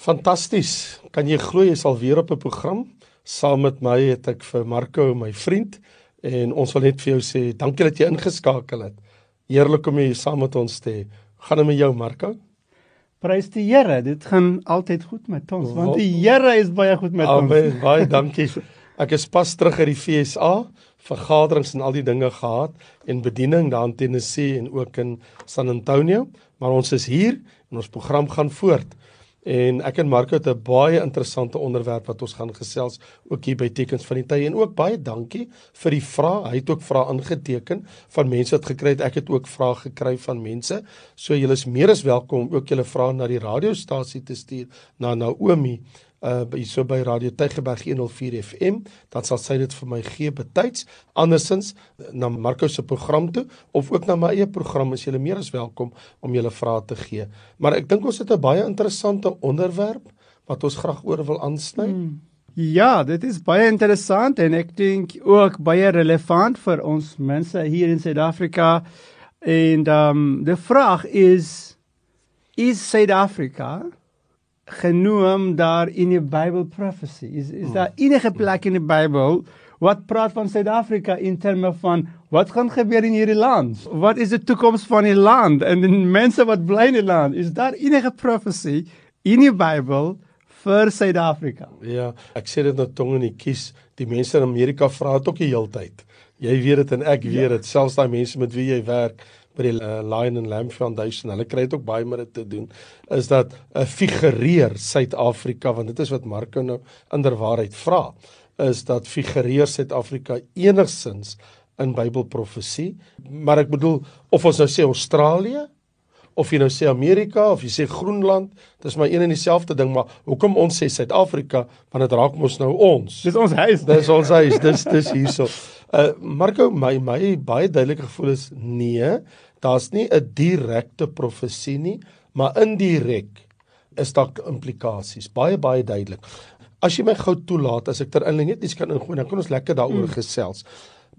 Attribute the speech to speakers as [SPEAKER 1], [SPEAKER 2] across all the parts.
[SPEAKER 1] Fantasties. Kan jy glo jy sal weer op 'n program? Saam met my het ek vir Marco, my vriend, en ons wil net vir jou sê dankie dat jy ingeskakel het. Heerlik om jy saam met ons te hê. Gaan dit met jou, Marco?
[SPEAKER 2] Prys die Here. Dit gaan altyd goed met ons, want die Here is baie goed met
[SPEAKER 1] Amen,
[SPEAKER 2] ons.
[SPEAKER 1] Amen. Baie dankie. Ek is pas terug uit die FSA, vergaderings en al die dinge gehad en bediening daar in Tennessee en ook in San Antonio, maar ons is hier en ons program gaan voort. En ek en Marco het 'n baie interessante onderwerp wat ons gaan gesels ook hier by Tekens van die Tye en ook baie dankie vir die vrae. Hy het ook vrae ingeteken van mense wat gekry het. Ek het ook vrae gekry van mense. So julle is meer as welkom om ook julle vrae na die radiostasie te stuur na Naomi uh by so by Radio Tygerberg 104 FM, dan sal sy dit vir my gee betyds. Andersins na Marco se program toe of ook na my eie program is julle meer as welkom om julle vrae te gee. Maar ek dink ons het 'n baie interessante onderwerp wat ons graag oor wil aansny. Hmm.
[SPEAKER 2] Ja, dit is baie interessant en ek dink ook baie relevant vir ons mense hier in Suid-Afrika. En ehm um, die vraag is is Suid-Afrika genoem daar in die Bible prophecy? Is is daar enige plek in die Bybel wat praat van Suid-Afrika in terme van wat gaan gebeur in hierdie land? Wat is die toekoms van die land en die mense wat bly in die land? Is daar enige prophecy in die Bybel vir Suid-Afrika?
[SPEAKER 1] Ja, ek sê dit nou tong in die kies. Die mense in Amerika vra dit ook die hele tyd. Jy weet dit en ek weet dit. Ja. Selfs daai mense met wie jy werk by die uh, Lion and Lamb Foundation, hulle kry dit ook baie met dit te doen, is dat 'n uh, figureer Suid-Afrika want dit is wat Marco nou inderwaarheid vra, is dat figureer Suid-Afrika enigsins in Bybelprofesie, maar ek bedoel of ons nou sê Australië of jy nou sê Amerika of jy sê Groenland, dis maar een en dieselfde ding, maar hoekom ons sê Suid-Afrika, want dit raak mos nou ons.
[SPEAKER 2] Dis ons huis.
[SPEAKER 1] Dis ons huis. Dis dis hierso. Uh Marco, my my baie duidelike gevoel is nee, daar's nie 'n direkte profesie nie, maar indirek is daar implikasies. Baie baie duidelik. As jy my gou toelaat as ek ter inleiding net iets kan ingooi, dan kan ons lekker daaroor mm. gesels.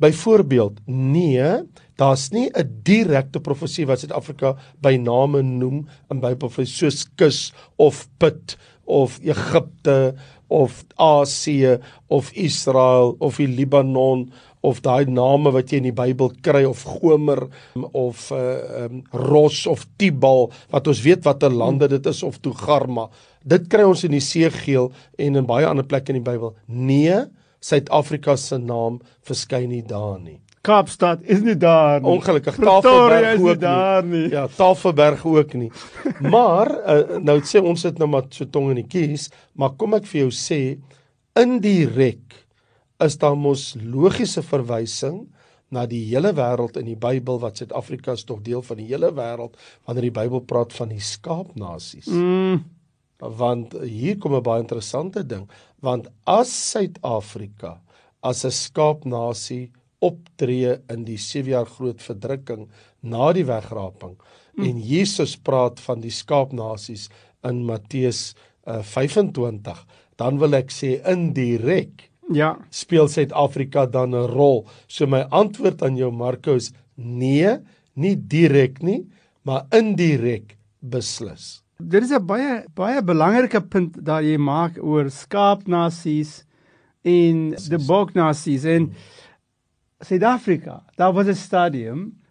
[SPEAKER 1] Byvoorbeeld, nee, daar's nie 'n direkte profesie wat Suid-Afrika by name noem in Bybel soos kus of put of Egipte of Asië of Israel of die Libanon of daai name wat jy in die Bybel kry of Gomer of uh um, Ros of Tibal wat ons weet watter lande dit is of Togarma. Dit kry ons in die Seegeel en in baie ander plekke in die Bybel. Nee, Suid-Afrika se naam verskyn nie daar nie.
[SPEAKER 2] Kaapstad is nie daar nie.
[SPEAKER 1] Ongelukkig Tafelberg ook
[SPEAKER 2] daar nie.
[SPEAKER 1] nie. Ja, Tafelberg ook nie. Maar uh, nou sê ons dit nou maar so tong in die kies, maar kom ek vir jou sê indirek is daar mos logiese verwysing na die hele wêreld in die Bybel wat Suid-Afrika is tog deel van die hele wêreld wanneer die Bybel praat van die skaapnasies.
[SPEAKER 2] Mm.
[SPEAKER 1] Want hier kom 'n baie interessante ding, want as Suid-Afrika as 'n skaapnasie optree in die 7 jaar groot verdrukking na die wegraping mm. en Jesus praat van die skaapnasies in Matteus uh, 25, dan wil ek sê indirek
[SPEAKER 2] Ja.
[SPEAKER 1] Speel Suid-Afrika dan 'n rol? So my antwoord aan jou Marcus, nee, nie direk nie, maar indirek beslis.
[SPEAKER 2] Dit is 'n baie baie belangrike punt daar jy maak oor skaapnasies en die boknasies en Suid-Afrika. Daar was 'n stadium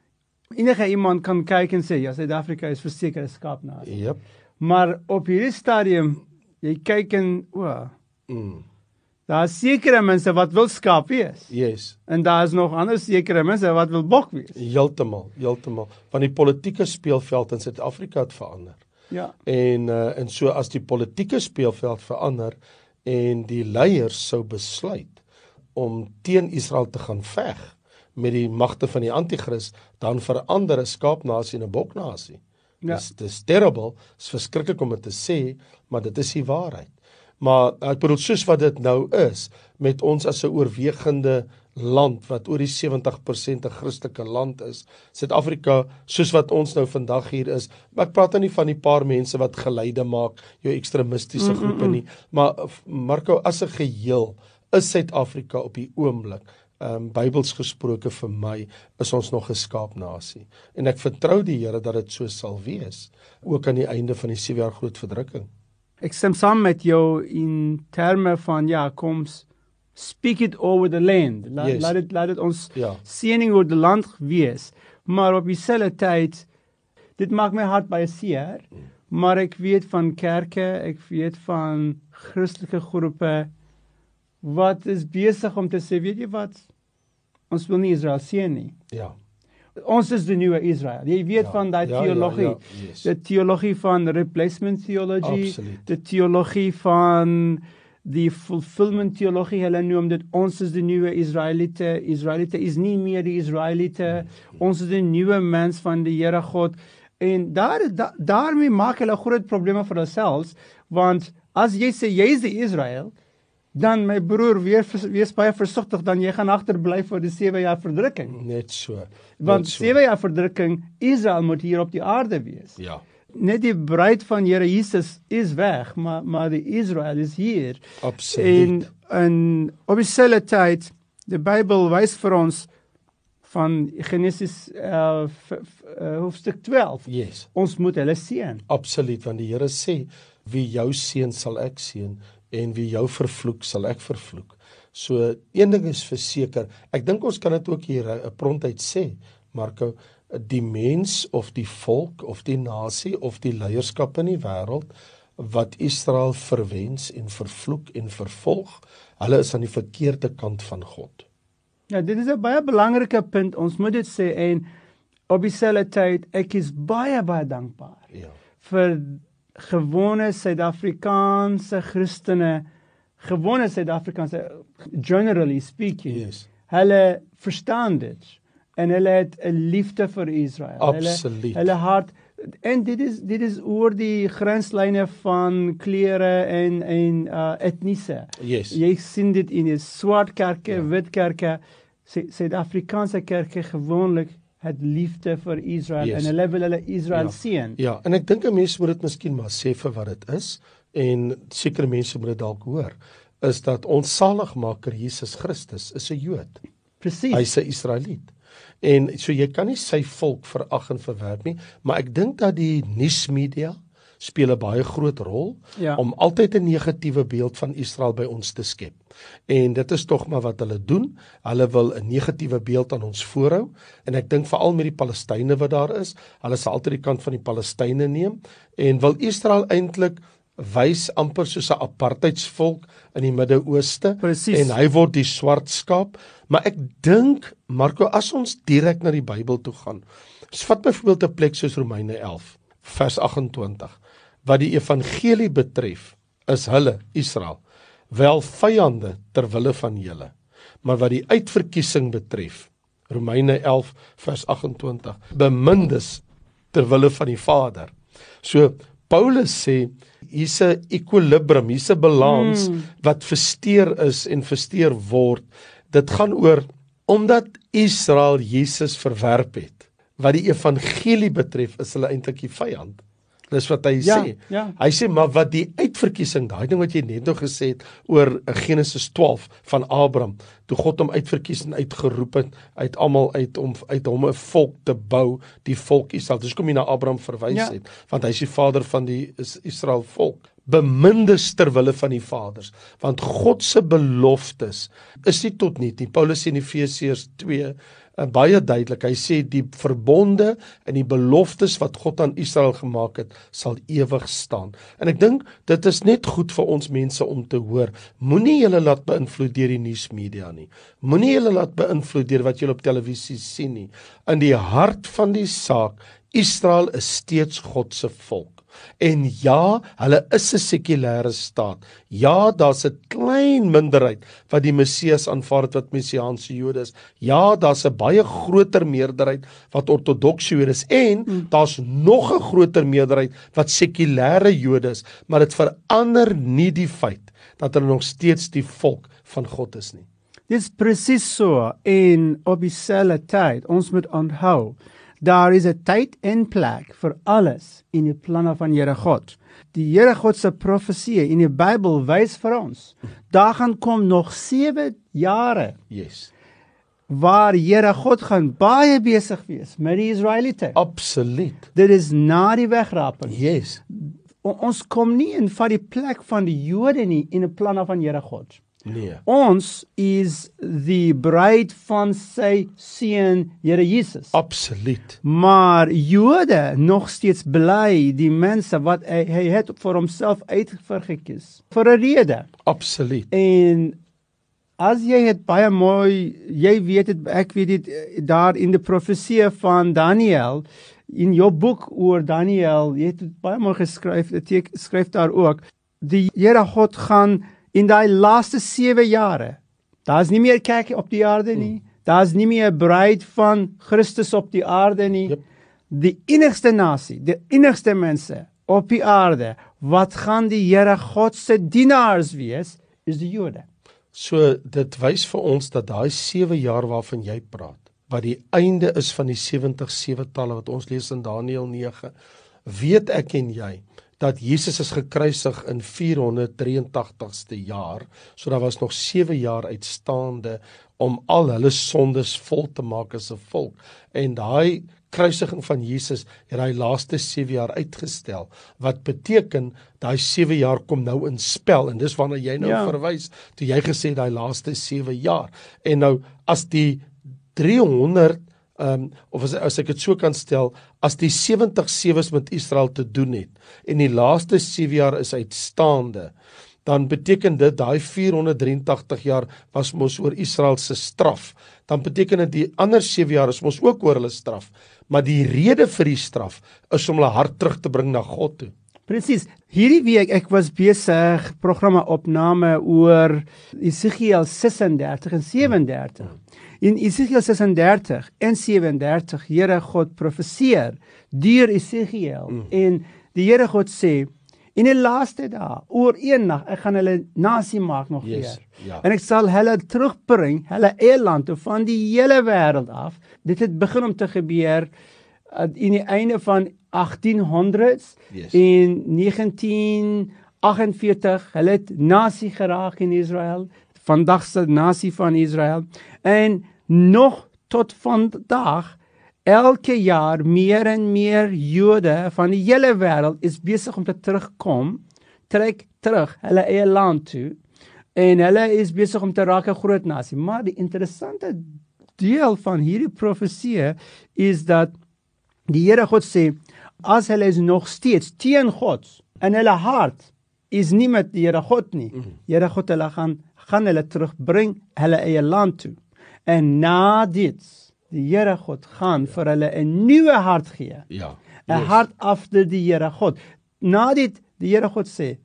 [SPEAKER 2] enige iemand kan kyk en sê ja, Suid-Afrika is verseker 'n skaapnasie.
[SPEAKER 1] Jep.
[SPEAKER 2] Maar op hierdie stadium jy kyk en o, oh,
[SPEAKER 1] mm.
[SPEAKER 2] Daar is sekere mense wat wil skaap wees.
[SPEAKER 1] Yes.
[SPEAKER 2] En daar is nog ander sekere mense wat wil bok wees.
[SPEAKER 1] Heeltemal, heeltemal. Want die politieke speelveld in Suid-Afrika het verander.
[SPEAKER 2] Ja.
[SPEAKER 1] En uh, en so as die politieke speelveld verander en die leiers sou besluit om teen Israel te gaan veg met die magte van die anti-kris, dan verander 'n skaapnasie in 'n boknasie. Ja. Dis dis terrible, is verskriklik om dit te sê, maar dit is die waarheid. Maar ek bedoel soos wat dit nou is met ons as 'n oorwegende land wat oor die 70% 'n Christelike land is. Suid-Afrika soos wat ons nou vandag hier is. Ek praat nou nie van die paar mense wat geleide maak, jou ekstremistiese groepe nie, maar Marco as 'n geheel is Suid-Afrika op die oomblik ehm um, Bybels gesproke vir my is ons nog 'n skaapnasie en ek vertrou die Here dat dit so sal wees ook aan die einde van die 7 jaar groot verdrukking.
[SPEAKER 2] Ek stem saam met jou in terme van ja, kom s- speak it over the land. Laat
[SPEAKER 1] Yes.
[SPEAKER 2] laat dit laat dit ons
[SPEAKER 1] Ja.
[SPEAKER 2] seëning oor die land wees. Maar op dieselfde tyd dit maak my hart baie seer. Maar ek weet van kerke, ek weet van Christelike groepe wat is besig om te sê, weet jy wat? Ons wil nie Israel seën nie.
[SPEAKER 1] Ja.
[SPEAKER 2] Ons is die nuwe Israel. Jy weet
[SPEAKER 1] Ja,
[SPEAKER 2] van daai
[SPEAKER 1] ja, ja,
[SPEAKER 2] teologie.
[SPEAKER 1] ja, yes.
[SPEAKER 2] Die teologie van replacement theology,
[SPEAKER 1] Absoluut.
[SPEAKER 2] die teologie van die fulfillment teologie. Hulle noem dit ons is die nuwe Israeliete. Israeliete is nie meer die Israeliete. Ons is die nuwe mens van die Here God. En daar da, daarmee maak hulle groot probleme vir hulself want as jy sê jy is die Israel dan my broer weer wees baie versigtig dan jy gaan agterbly vir die 7 jaar verdrukking.
[SPEAKER 1] Net so.
[SPEAKER 2] Want
[SPEAKER 1] Net so.
[SPEAKER 2] 7 jaar verdrukking, Israel moet hier op die aarde wees.
[SPEAKER 1] Ja.
[SPEAKER 2] Net die bruid van Here Jesus is weg, maar maar die Israel is hier.
[SPEAKER 1] Absoluut.
[SPEAKER 2] En en op dieselfde tyd, die Bybel wys vir ons van Genesis uh, hoofstuk 12.
[SPEAKER 1] Yes.
[SPEAKER 2] Ons moet hulle seën.
[SPEAKER 1] Absoluut want die Here sê wie jou seën sal ek seën en wie jou vervloek sal ek vervloek. So een ding is verseker, ek dink ons kan dit ook hier eh, 'n prontuit sê, Marco, die mens of die volk of die nasie of die leierskap in die wêreld wat Israel verwens en vervloek en vervolg, hulle is aan die verkeerde kant van God.
[SPEAKER 2] Ja, dit is 'n baie belangrike punt. Ons moet dit sê en op dieselfde tyd ek is baie baie dankbaar
[SPEAKER 1] Ja.
[SPEAKER 2] vir gewone Suid-Afrikaanse Christene, gewone Suid-Afrikaanse generally speaking.
[SPEAKER 1] Yes.
[SPEAKER 2] Hulle verstaan dit en hulle het 'n liefde vir Israel.
[SPEAKER 1] Absoluut.
[SPEAKER 2] Hulle hulle hart en dit is dit is oor die grenslyne van klere en en uh etnise.
[SPEAKER 1] Yes.
[SPEAKER 2] Jy sien dit in die swart kerke,
[SPEAKER 1] Ja.
[SPEAKER 2] wit kerke, Su- Suid-Afrikaanse kerke gewoonlik het liefde vir Israel
[SPEAKER 1] Yes.
[SPEAKER 2] en hulle wil hulle Israel
[SPEAKER 1] Ja.
[SPEAKER 2] seën.
[SPEAKER 1] Ja, en ek dink 'n mens moet dit miskien maar sê vir wat dit is en sekere mense moet dit dalk hoor is dat ons saligmaker Jesus Christus is 'n Jood.
[SPEAKER 2] Presies.
[SPEAKER 1] Hy's 'n Israeliet. En so jy kan nie sy volk verag en verwerp nie, maar ek dink dat die nuusmedia speel 'n baie groot rol
[SPEAKER 2] Ja.
[SPEAKER 1] om altyd 'n negatiewe beeld van Israel by ons te skep. En dit is tog maar wat hulle doen. Hulle wil 'n negatiewe beeld aan ons voorhou en ek dink veral met die Palestynë wat daar is, hulle sal altyd die kant van die Palestynë neem en wil Israel eintlik wys amper soos 'n apartheidsvolk in die Midde-Ooste en hy word die swart skaap. Maar ek dink Marco as ons direk na die Bybel toe gaan. So vat byvoorbeeld 'n plek soos Romeine 11 vers 28 wat die evangelie betref is hulle Israel wel vyande ter wille van julle. Maar wat die uitverkiesing betref Romeine 11 vers 28 bemindes ter wille van die Vader. So Paulus sê hier's 'n ekwilibrum, hier's 'n balans mm. wat versteur is en versteur word. Dit gaan oor omdat Israel Jesus verwerp het. Wat die evangelie betref, is hulle eintlik die vyand. Dis wat hy
[SPEAKER 2] Ja,
[SPEAKER 1] sê.
[SPEAKER 2] ja.
[SPEAKER 1] Hy sê maar wat die uitverkiesing, daai ding wat jy net nog gesê het oor eh, Genesis 12 van Abraham, toe God hom uitverkies en uitgeroep het uit almal uit om uit hom 'n volk te bou, die volk Israel. Dis kom jy na Abraham verwys
[SPEAKER 2] Ja.
[SPEAKER 1] het, want hy is die vader van die Is- Israel volk. Bemindes ter wille van die vaders, want God se beloftes is nie tot niet nie. Paulus sê in Efesiërs 2 uh, baie duidelik. Hy sê die verbonde en die beloftes wat God aan Israel gemaak het, sal ewig staan. En ek dink dit is net goed vir ons mense om te hoor. Moenie julle laat beïnvloed deur die nuusmedia nie. Moenie julle laat beïnvloed deur wat julle op televisie sien nie. In die hart van die saak, Israel is steeds God se volk. En ja, hulle is 'n sekulêre staat. Ja, daar's 'n klein minderheid wat die Messias aanvaar het wat messiaanse Jode is. Ja, daar's 'n baie groter meerderheid wat ortodokse Jode is en mm. daar's nog 'n groter meerderheid wat sekulêre Jode is, maar dit verander nie die feit dat hulle nog steeds die volk van God is nie.
[SPEAKER 2] Dis presies so en op dieselfde tyd ons moet onthou daar is 'n tyd en plek vir alles in die planne van Here God. Die Here God se profesie in die Bybel wys vir ons daar gaan kom nog 7 jare
[SPEAKER 1] Yes.
[SPEAKER 2] waar Here God gaan baie besig wees met die Israeliete.
[SPEAKER 1] Absoluut.
[SPEAKER 2] Dit is na die wegraping.
[SPEAKER 1] Yes.
[SPEAKER 2] o- ons kom nie in van die plek van die Jode nie in 'n planne van Here God.
[SPEAKER 1] Nee.
[SPEAKER 2] Ons is die bruid van sy seun Here Jesus.
[SPEAKER 1] Absoluut.
[SPEAKER 2] Maar Jode nog steeds bly die mense wat hy, hy het vir homself uitvergekies vir 'n rede.
[SPEAKER 1] Absoluut.
[SPEAKER 2] En as jy het baie mooi, jy weet dit ek weet dit eh, daar in die profesie van Daniël in jou boek oor Daniël, jy het baie mooi geskryf, dit skryf daar ook. Die Here God gaan in daai laaste 7 jare. Daar's nie meer kerk op die aarde nie. Daar's nie meer bruid van Christus op die aarde nie.
[SPEAKER 1] Yep.
[SPEAKER 2] Die enigste nasie, die enigste mense op die aarde wat gaan die Here God se dienaars wees, is die Jode.
[SPEAKER 1] So dit wys vir ons dat daai 7 jaar waarvan jy praat, wat die einde is van die 70 sewe talle wat ons lees in Daniël 9, weet ek en jy dat Jesus is gekruisig in 483ste jaar. So daar was nog 7 jaar uitstaande om al hulle sondes vol te maak as 'n volk. En daai kruisiging van Jesus het daai laaste 7 jaar uitgestel wat beteken daai 7 jaar kom nou in spel en dis waarna jy nou
[SPEAKER 2] Ja.
[SPEAKER 1] verwys toe jy gesê daai laaste 7 jaar en nou as die 300 um, of as, as ek dit so kan stel as die 70 sewes met Israel te doen het en die laaste 7 jaar is uitstaande dan beteken dit daai 483 jaar was mos oor Israel se straf dan beteken dit die ander 7 jaar is mos ook oor hulle straf maar die rede vir die straf is om hulle hart terug te bring na God toe
[SPEAKER 2] Presies. Hierdie week ek was besig programme opname oor Esegiel 36 en 37. In Esegiel 36 en 37 Here God profeseer deur Esegiel mm. en die Here God sê in die laaste dae oor een nag ek gaan hulle nasie maak nog
[SPEAKER 1] Yes,
[SPEAKER 2] weer.
[SPEAKER 1] ja.
[SPEAKER 2] En ek sal hulle terugbring hulle eland toe van die hele wêreld af. Dit het begin om te gebeur uh, in die einde van 1800s
[SPEAKER 1] Yes.
[SPEAKER 2] in 1948 hulle het nasie geraak in Israel vandag se nasie van Israel. En nog tot vandag elke jaar meer en meer Jode van die hele wêreld is besig om te terugkom trek terug hulle eie land toe en hulle is besig om te raak 'n groot nasie. Maar die interessante deel van hierdie profesie is dat die Here God sê as hulle is nog steeds teen God in hulle hart is nie met die Here God nie. Here God hulle gaan gaan hulle terugbring hulle eie land toe. En na dit die Here God gaan vir hulle 'n nuwe hart gee.
[SPEAKER 1] ja
[SPEAKER 2] 'n hart after die Here God. Na dit die Here God sê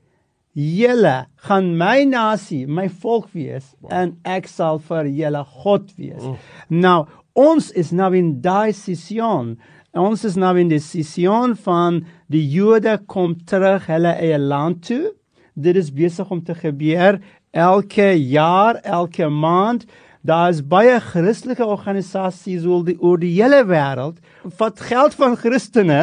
[SPEAKER 2] Julle gaan my nasie, my volk wees wow. en ek sal vir julle God wees. Mm. Nou, ons is nou in daai sesion. Ons is nou in die sesion van die Jode kom terug hulle eie land toe. Dit is besig om te gebeur elke jaar, elke maand. Daar is baie Christelike organisasies oor die oor die hele wêreld wat geld van Christene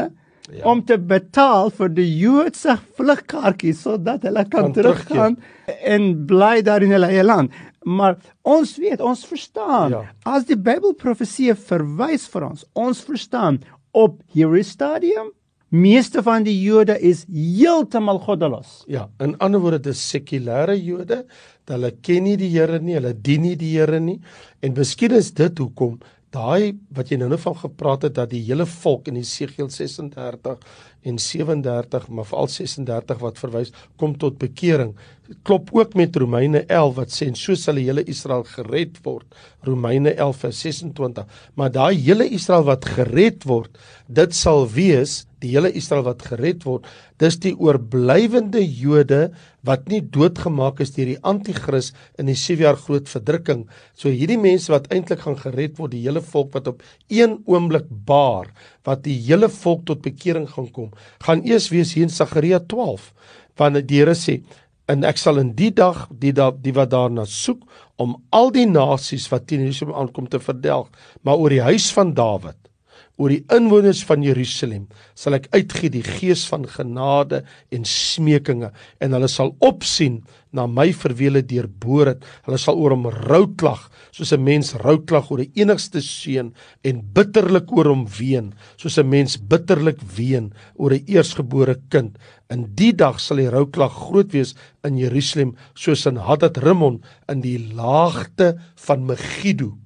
[SPEAKER 2] ja. om te betaal vir die Joodse vlugkaartjies sodat hulle kan,
[SPEAKER 1] Kan
[SPEAKER 2] teruggaan en bly daar in hulle eie land. Maar ons weet, ons verstaan
[SPEAKER 1] Ja.
[SPEAKER 2] as die Bybelprofesie verwys vir ons, ons verstaan op hierdie stadium meeste van die Jode is heeltemal goddeloos.
[SPEAKER 1] Ja, in ander woorde dis sekulêre Jode, hulle ken nie die Here nie, hulle dien nie die Here nie. En miskien is dit hoekom daai wat jy nou nou van gepraat het dat die hele volk in Jesegiel 36 en 37, maar veral 36 wat verwys kom tot bekering, klop ook met Romeine 11 wat sê en so sal die hele Israel gered word. Romeine 11 vers 26. Maar daai hele Israel wat gered word, dit sal wees die hele Israel wat gered word, dis die oorblywende Jode wat nie doodgemaak is deur die anti-kris in die 7 jaar groot verdrukking. So hierdie mense wat eintlik gaan gered word, die hele volk wat op een oomblik baar, wat die hele volk tot bekering gaan kom, gaan eers wees hier in Sagaria 12, wanneer die Here sê en ek sal in die dag die da, die wat daarna soek om al die nasies wat teen Jerusalem aankom te verdelg, maar oor die huis van Dawid oor die inwoners van Jerusalem sal ek uitgee die gees van genade en smekinge en hulle sal opsien na my hulle deurboor het. Hulle sal oor hom rou klag soos 'n mens rou klag oor 'n enigste seun en bitterlik oor hom ween soos 'n mens bitterlik ween oor 'n eersgebore kind. In die dag sal die rou klag groot wees in Jerusalem soos in Hadad Rimon in die laagte van Megiddo.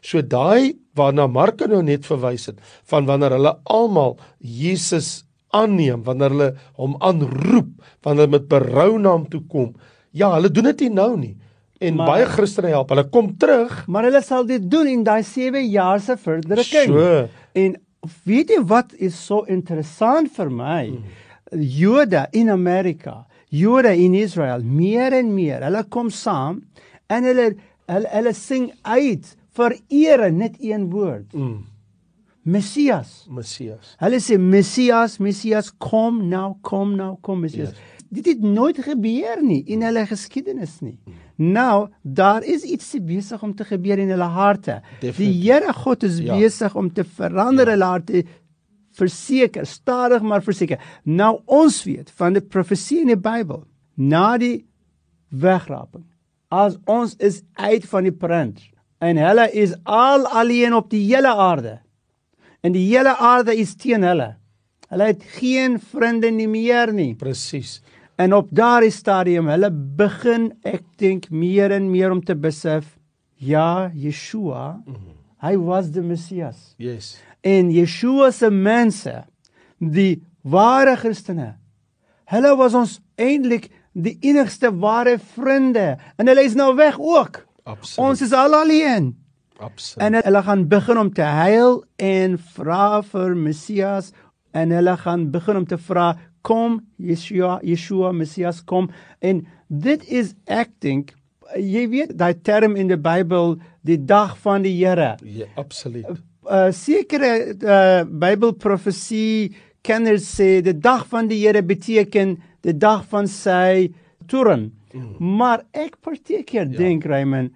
[SPEAKER 1] So daai waarna Marko nou net verwys het van wanneer hulle almal Jesus aanneem, wanneer hulle hom aanroep, wanneer hulle met berou na hom toe kom. Ja, hulle doen dit nie nou nie. En maar, baie Christene help, hulle kom terug,
[SPEAKER 2] maar hulle sal dit doen in daai 7 jaar se verdrukking. So. En weet jy wat is so interessant vir my? Hmm. Jode in Amerika, Jode in Israel, meer en meer, hulle kom saam en hulle hulle, hulle sing uit verere net een woord. Mm. Messias.
[SPEAKER 1] Messias.
[SPEAKER 2] Hulle sê Messias, Messias kom nou, kom nou, kom Messias. Yes. Dit het nooit gebeur nie in hulle geskiedenis nie. Mm. Nou, daar is iets besig om te gebeur in hulle harte. Definitely. Die Here God is ja. besig om te verander ja. hulle harte verseker, stadig maar verseker. Nou ons weet van die profesie in die Bybel, na die wegraping, as ons is uit van die prins en hulle is al alleen op die hele aarde. En die hele aarde is teen hulle. Hulle het geen vriende nie meer nie.
[SPEAKER 1] Presies.
[SPEAKER 2] En op daardie stadium hulle begin ek dink meer en meer om te besef ja, Yeshua, mm -hmm. hy was die Messias.
[SPEAKER 1] Yes.
[SPEAKER 2] En Yeshua se mense, die ware Christene, hulle was ons eintlik die enigste ware vriende en hulle is nou weg ook.
[SPEAKER 1] Absoluut.
[SPEAKER 2] Ons is al alleen.
[SPEAKER 1] Absoluut.
[SPEAKER 2] En hulle gaan begin om te huil en vra vir Messias en hulle gaan begin om te vra kom Yeshua Yeshua Messias kom en dit is acting jy weet daai term in die Bybel die dag van die Here.
[SPEAKER 1] Ja, absoluut.
[SPEAKER 2] Uh, sekere uh, Bybelprofesie kenners sê die dag van die Here beteken die dag van sy toorn. Mm. Maar ek partykeer ja. dink Raymond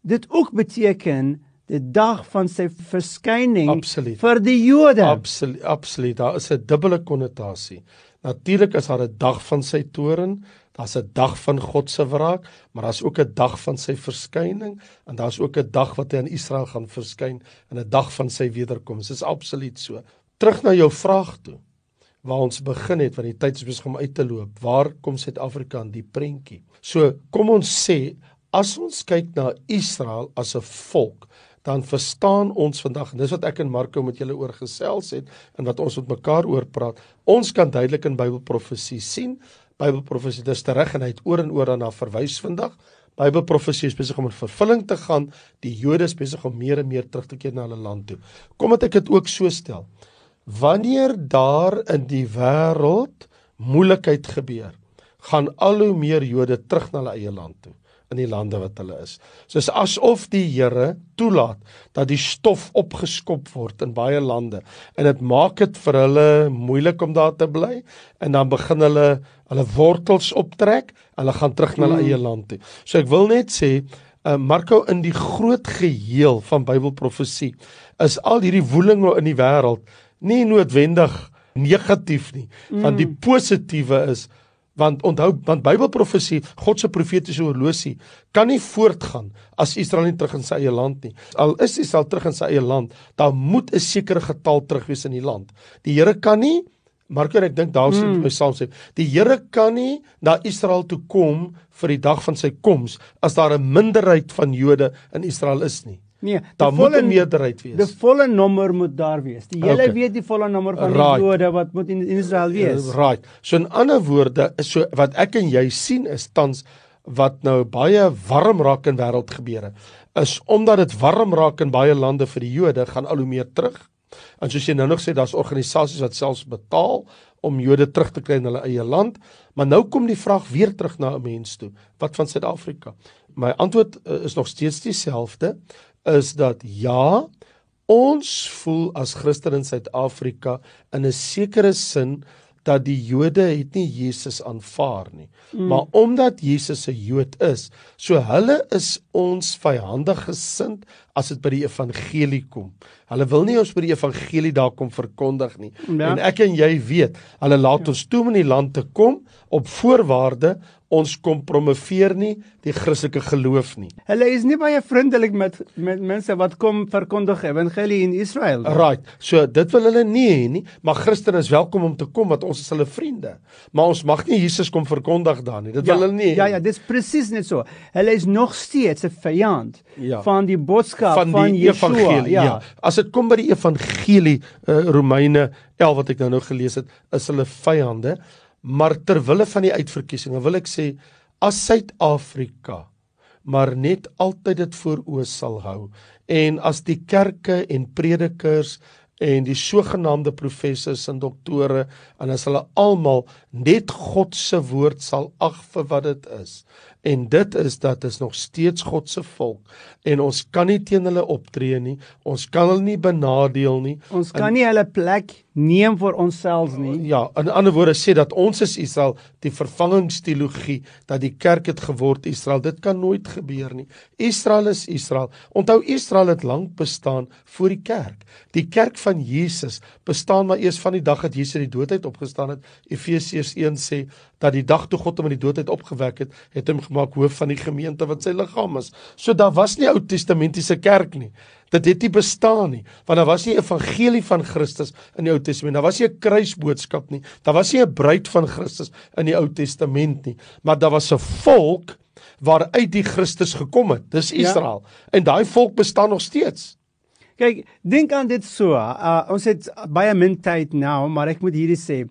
[SPEAKER 2] dit ook beteken die dag van sy verskyning
[SPEAKER 1] absoluut.
[SPEAKER 2] vir die Jode.
[SPEAKER 1] Absoluut, absoluut. Daar is 'n dubbele konnotasie. Natuurlik is daar 'n dag van sy toorn, daar's 'n dag van God se wraak, maar daar's ook 'n dag van sy verskyning en daar's ook 'n dag wat hy aan Israel gaan verskyn en 'n dag van sy wederkoms. Dit is absoluut so. Terug na jou vraag toe waar ons begin het want die tyd is besig om uit te loop. Waar kom Suid-Afrika in die prentjie? So, kom ons sê as ons kyk na Israel as 'n volk, dan verstaan ons vandag en dis wat ek en Marko met julle oor gesels het en wat ons met mekaar oor praat. Ons kan duidelik in Bybelprofesie sien. Bybelprofesie dis reg en hy het oor en oor daarna verwys vandag. Bybelprofesie is besig om in vervulling te gaan. Die Jode is besig om meer en meer terug te keer na hulle land toe. Kom dit ek dit ook so stel wanneer daar in die wêreld moeilikheid gebeur, gaan al hoe meer Jode terug na hulle eie land toe in die lande wat hulle is. Soos asof die Here toelaat dat die stof opgeskop word in baie lande en dit maak dit vir hulle moeilik om daar te bly en dan begin hulle hulle wortels optrek hulle gaan terug na hulle hmm. eie land toe. So ek wil net sê uh, Marko in die groot geheel van Bybelprofesie is al hierdie woelinge in die wêreld nie noodwendig negatief nie, mm. want die positiewe is want onthou want Bybelprofesie, God se profetiese horlosie kan nie voortgaan as Israel nie terug in sy eie land nie. Al is Israel terug in sy eie land, dan moet 'n sekere getal terug wees in die land. Die Here kan nie Marko ek dink daar sê mm. myself sê die Here kan nie na Israel toe kom vir die dag van sy koms as daar 'n minderheid van Jode in Israel is nie.
[SPEAKER 2] Nee,
[SPEAKER 1] daar moet 'n meerderheid wees.
[SPEAKER 2] Die volle nommer moet daar wees. Die hele okay. weet die volle nommer van right. die Jode wat moet in Israel wees.
[SPEAKER 1] Uh, right. So in ander woorde, so wat ek en jy sien is tans wat nou baie warm raak in wêreld gebeure is omdat dit warm raak in baie lande vir die Jode gaan al hoe meer terug. En soos jy nou nog sê, daar's organisasies wat selfs betaal om Jode terug te kry in hulle eie land, maar nou kom die vraag weer terug na 'n mens toe. Wat van Suid-Afrika? My antwoord uh, is nog steeds dieselfde is dat ja, ons voel as Christene in Suid-Afrika in 'n sekere sin dat die Jode het nie Jesus aanvaar nie. Mm. Maar omdat Jesus 'n Jood is, so hulle is ons vyandig gesind as dit by die evangelie kom. Hulle wil nie ons by die evangelie daar kom verkondig nie. Ja. En ek en jy weet, hulle laat ja. ons toe om in die land te kom op voorwaarde ons kom promoveer nie die Christelike geloof nie.
[SPEAKER 2] Hulle is nie baie vriendelik met met mense wat kom verkondig evangelie in Israel.
[SPEAKER 1] Right. So dit wil hulle nie hê nie, maar Christene is welkom om te kom want ons is hulle vriende. Maar ons mag nie Jesus kom verkondig daar nie. Dit
[SPEAKER 2] ja,
[SPEAKER 1] wil hulle nie.
[SPEAKER 2] Ja ja, dit is presies net so. Hulle is nog steeds 'n vyand ja. van die boodskap van die van evangelie. Ja. ja.
[SPEAKER 1] As dit kom by die evangelie uh, Romeine 11 wat ek nou nou gelees het, is hulle vyande. Maar ter wille van die uitverkiesing, wil ek sê as Suid-Afrika maar net altyd dit voor oë sal hou en as die kerke en predikers en die sogenaamde professors en doktore en as hulle almal net God se woord sal ag vir wat dit is en dit is dat is nog steeds God se volk. En ons kan nie teen hulle optree nie. Ons kan hulle nie benadeel nie.
[SPEAKER 2] Ons kan en, nie hulle plek neem vir onsself nie.
[SPEAKER 1] Ja in ander woorde sê dat ons is Israel die vervangingsteologie dat die kerk het geword Israel. Dit kan nooit gebeur nie. Israel is Israel. Onthou Israel het lank bestaan voor die kerk. Die kerk van Jesus bestaan maar eers van die dag dat Jesus uit die dood uit opgestaan het. Efesiërs 1 sê dat die dag toe God hom uit die dood uit opgewek het het hom gemaak hoof van die gemeente wat sy liggaam is. So daar was nie Ou Testamentiese kerk nie. Dit het nie bestaan nie, want daar was nie evangelie van Christus in die Ou Testament. Daar was nie 'n kruisboodskap nie. Daar was nie 'n bruid van Christus in die Ou Testament nie, maar daar was 'n volk waaruit die Christus gekom het. Dis ja. Israel. Ja. En daai volk bestaan nog steeds.
[SPEAKER 2] Kyk, dink aan dit so. Uh, ons het baie min tyd nou, maar ek moet hierdie sê.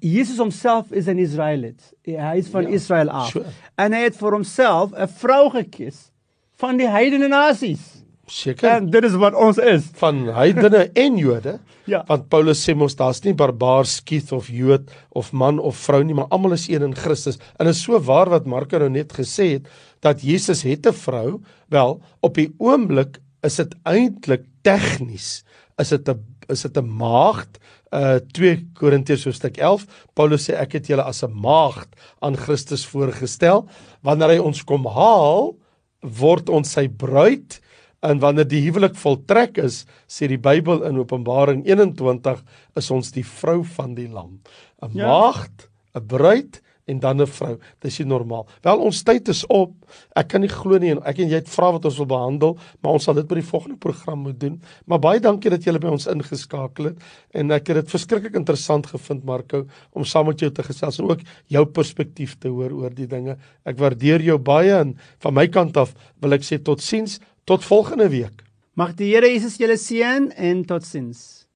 [SPEAKER 2] Jesus homself is 'n Israelit. Hy is van ja, Israel af. Sure. En hy het vir homself 'n vrou gekies van die heidene nasies.
[SPEAKER 1] Seker.
[SPEAKER 2] En dit is wat ons is.
[SPEAKER 1] Van heidene en Jode. ja. Want Paulus sê mos daar's nie barbaar, skiet of Jood of man of vrou nie, maar almal is een in Christus. En is so waar wat Marko nou net gesê het dat Jesus het 'n vrou. Wel, op die oomblik is dit eintlik tegnies is dit 'n is dit 'n maagd uh 2 Korintiërs hoofstuk 11 Paulus sê ek het julle as 'n maagd aan Christus voorgestel wanneer hy ons kom haal word ons sy bruid en wanneer die huwelik voltrek is sê die Bybel in Openbaring 21 is ons die vrou van die lam 'n ja. maagd 'n bruid en dan 'n vrou. Dis nie normaal. Wel ons tyd is op. Ek kan nie glo nie en ek en jy het vra wat ons wil behandel, maar ons sal dit by die volgende program moet doen. Maar baie dankie dat jy by ons ingeskakel het en ek het dit verskriklik interessant gevind Marco om saam met jou te gesels en ook jou perspektief te hoor oor die dinge. Ek waardeer jou baie en van my kant af wil ek sê totsiens tot volgende week.
[SPEAKER 2] Mag die Here Jesus julle seën en totsiens.